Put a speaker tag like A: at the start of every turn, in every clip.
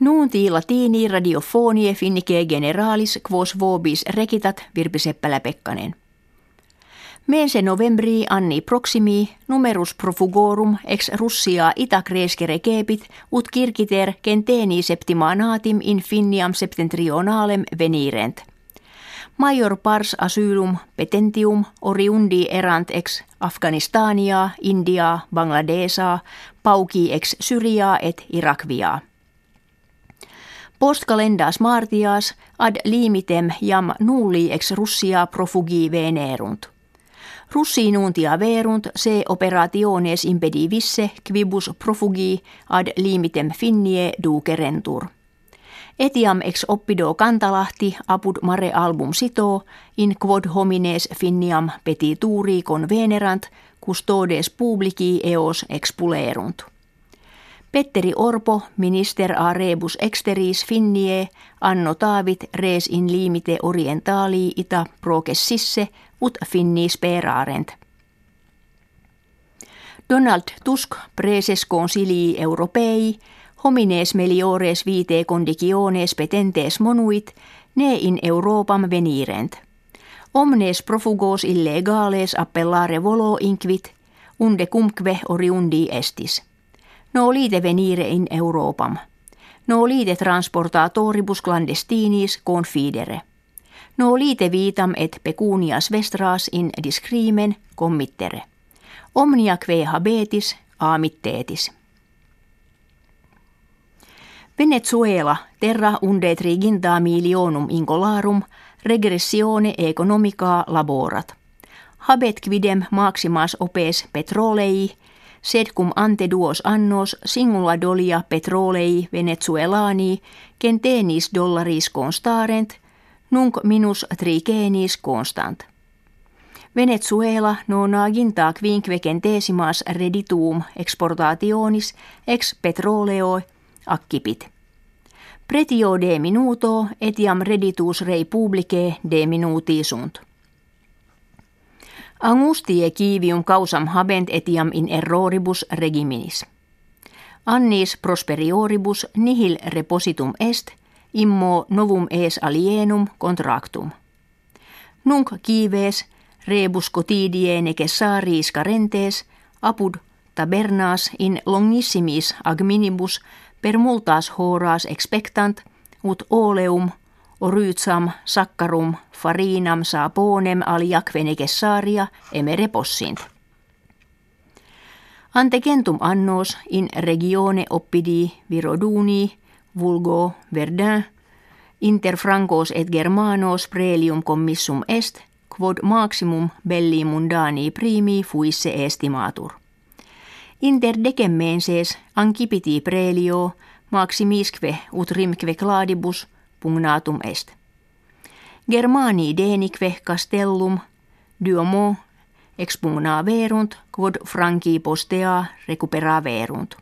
A: Nuunti latini radiofonie finnike generalis quos vobis rekitat Virpi Seppälä-Pekkanen. Mense novembri anni proximi numerus profugorum ex Russia ita crescere kepit ut kirkiter kenteni septimanatim in finiam septentrionalem venirent. Major pars asylum petentium oriundi erant ex Afganistania, India, Bangladesa, pauki ex Syria et Irakvia. Post calendas martias ad limitem jam nulli ex Russia profugi venerunt. Russi nuntia verunt se operationes impedivisse quibus profugi ad limitem finnie ducerentur. Etiam ex oppido kantalahti apud mare album sito in quod homines finniam petituri convenerant custodes publici eos expulerunt. Petteri Orpo, minister a rebus exteris finnie, anno tavit res in limite orientali ita processisse ut finni sperarent. Donald Tusk preses consilii europei, homines meliores vite conditiones petentes monuit, ne in Europam venirent. Omnes profugos illegales appellare volo inquit, unde cumque oriundi estis. No lite venire in Europam. No lite transportatoribus clandestinis confidere. No lite vitam et pecunias vestras in discrimen committere. Omnia que habetis amitteetis. Venezuela terra unde triginta milionum incolarum regressione economica laborat. Habet quidem maximas opes petrolei sed cum ante duos annos singula dolia petrolei venezuelani kentenis dollaris constarent, nunc minus trigenis constant. Venezuela nonaginta quinque centesimas reditum exportationis ex petroleo accipit. Pretio de minuto etiam reditus rei publice de minuti sunt. Angustie kivium causam habent etiam in erroribus regiminis. Annis prosperioribus nihil repositum est, immo novum es alienum contractum. Nunc kives rebus cotidie necessaris carentes apud tabernas in longissimis agminibus per multas horas expectant ut oleum orytsam, sakkarum, farinam saaponem aliakve necessaria emere possint. Antegentum annos in regione oppidi viroduni vulgo verdun inter francos et germanos prelium commissum est quod maximum belli mundani primi fuisse estimatur. Inter decemmenses ancipiti prelio maximisque ut rimque cladibus – pugnatum est. Germani denique castellum duomo verunt, quod franci postea verunt.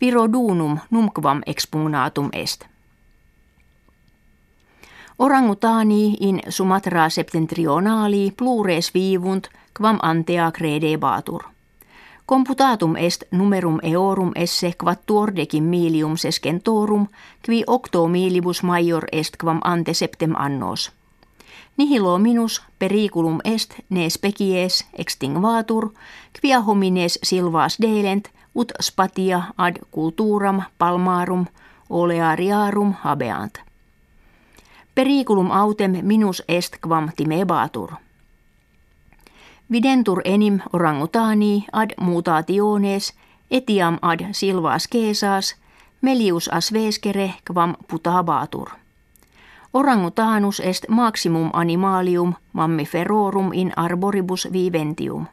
A: Viro dunum numquam expugnatum est. Orangutani in Sumatra septentrionali plures vivunt quam antea credebatur. Computatum est numerum eorum esse quattuor decimilium sescentorum, qui octo milibus maior est quam ante septem annos. Nihilo minus periculum est ne species extinguatur, quia homines silvas delent, ut spatia ad culturam palmarum oleariarum habeant. Periculum autem minus est quam timebatur. Videntur enim orangutani ad mutationes etiam ad silvas caesas melius asvescere quam putabatur. Orangutanus est maximum animalium mammiferorum in arboribus viventium.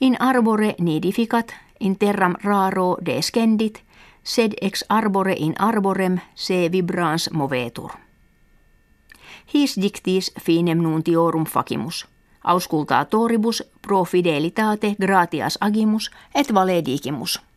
A: In arbore nidificat, in terram raro descendit, sed ex arbore in arborem se vibrans movetur. His dictis finem nuntiorum facimus auscultatoribus pro fidelitate gratias agimus et valedigimus.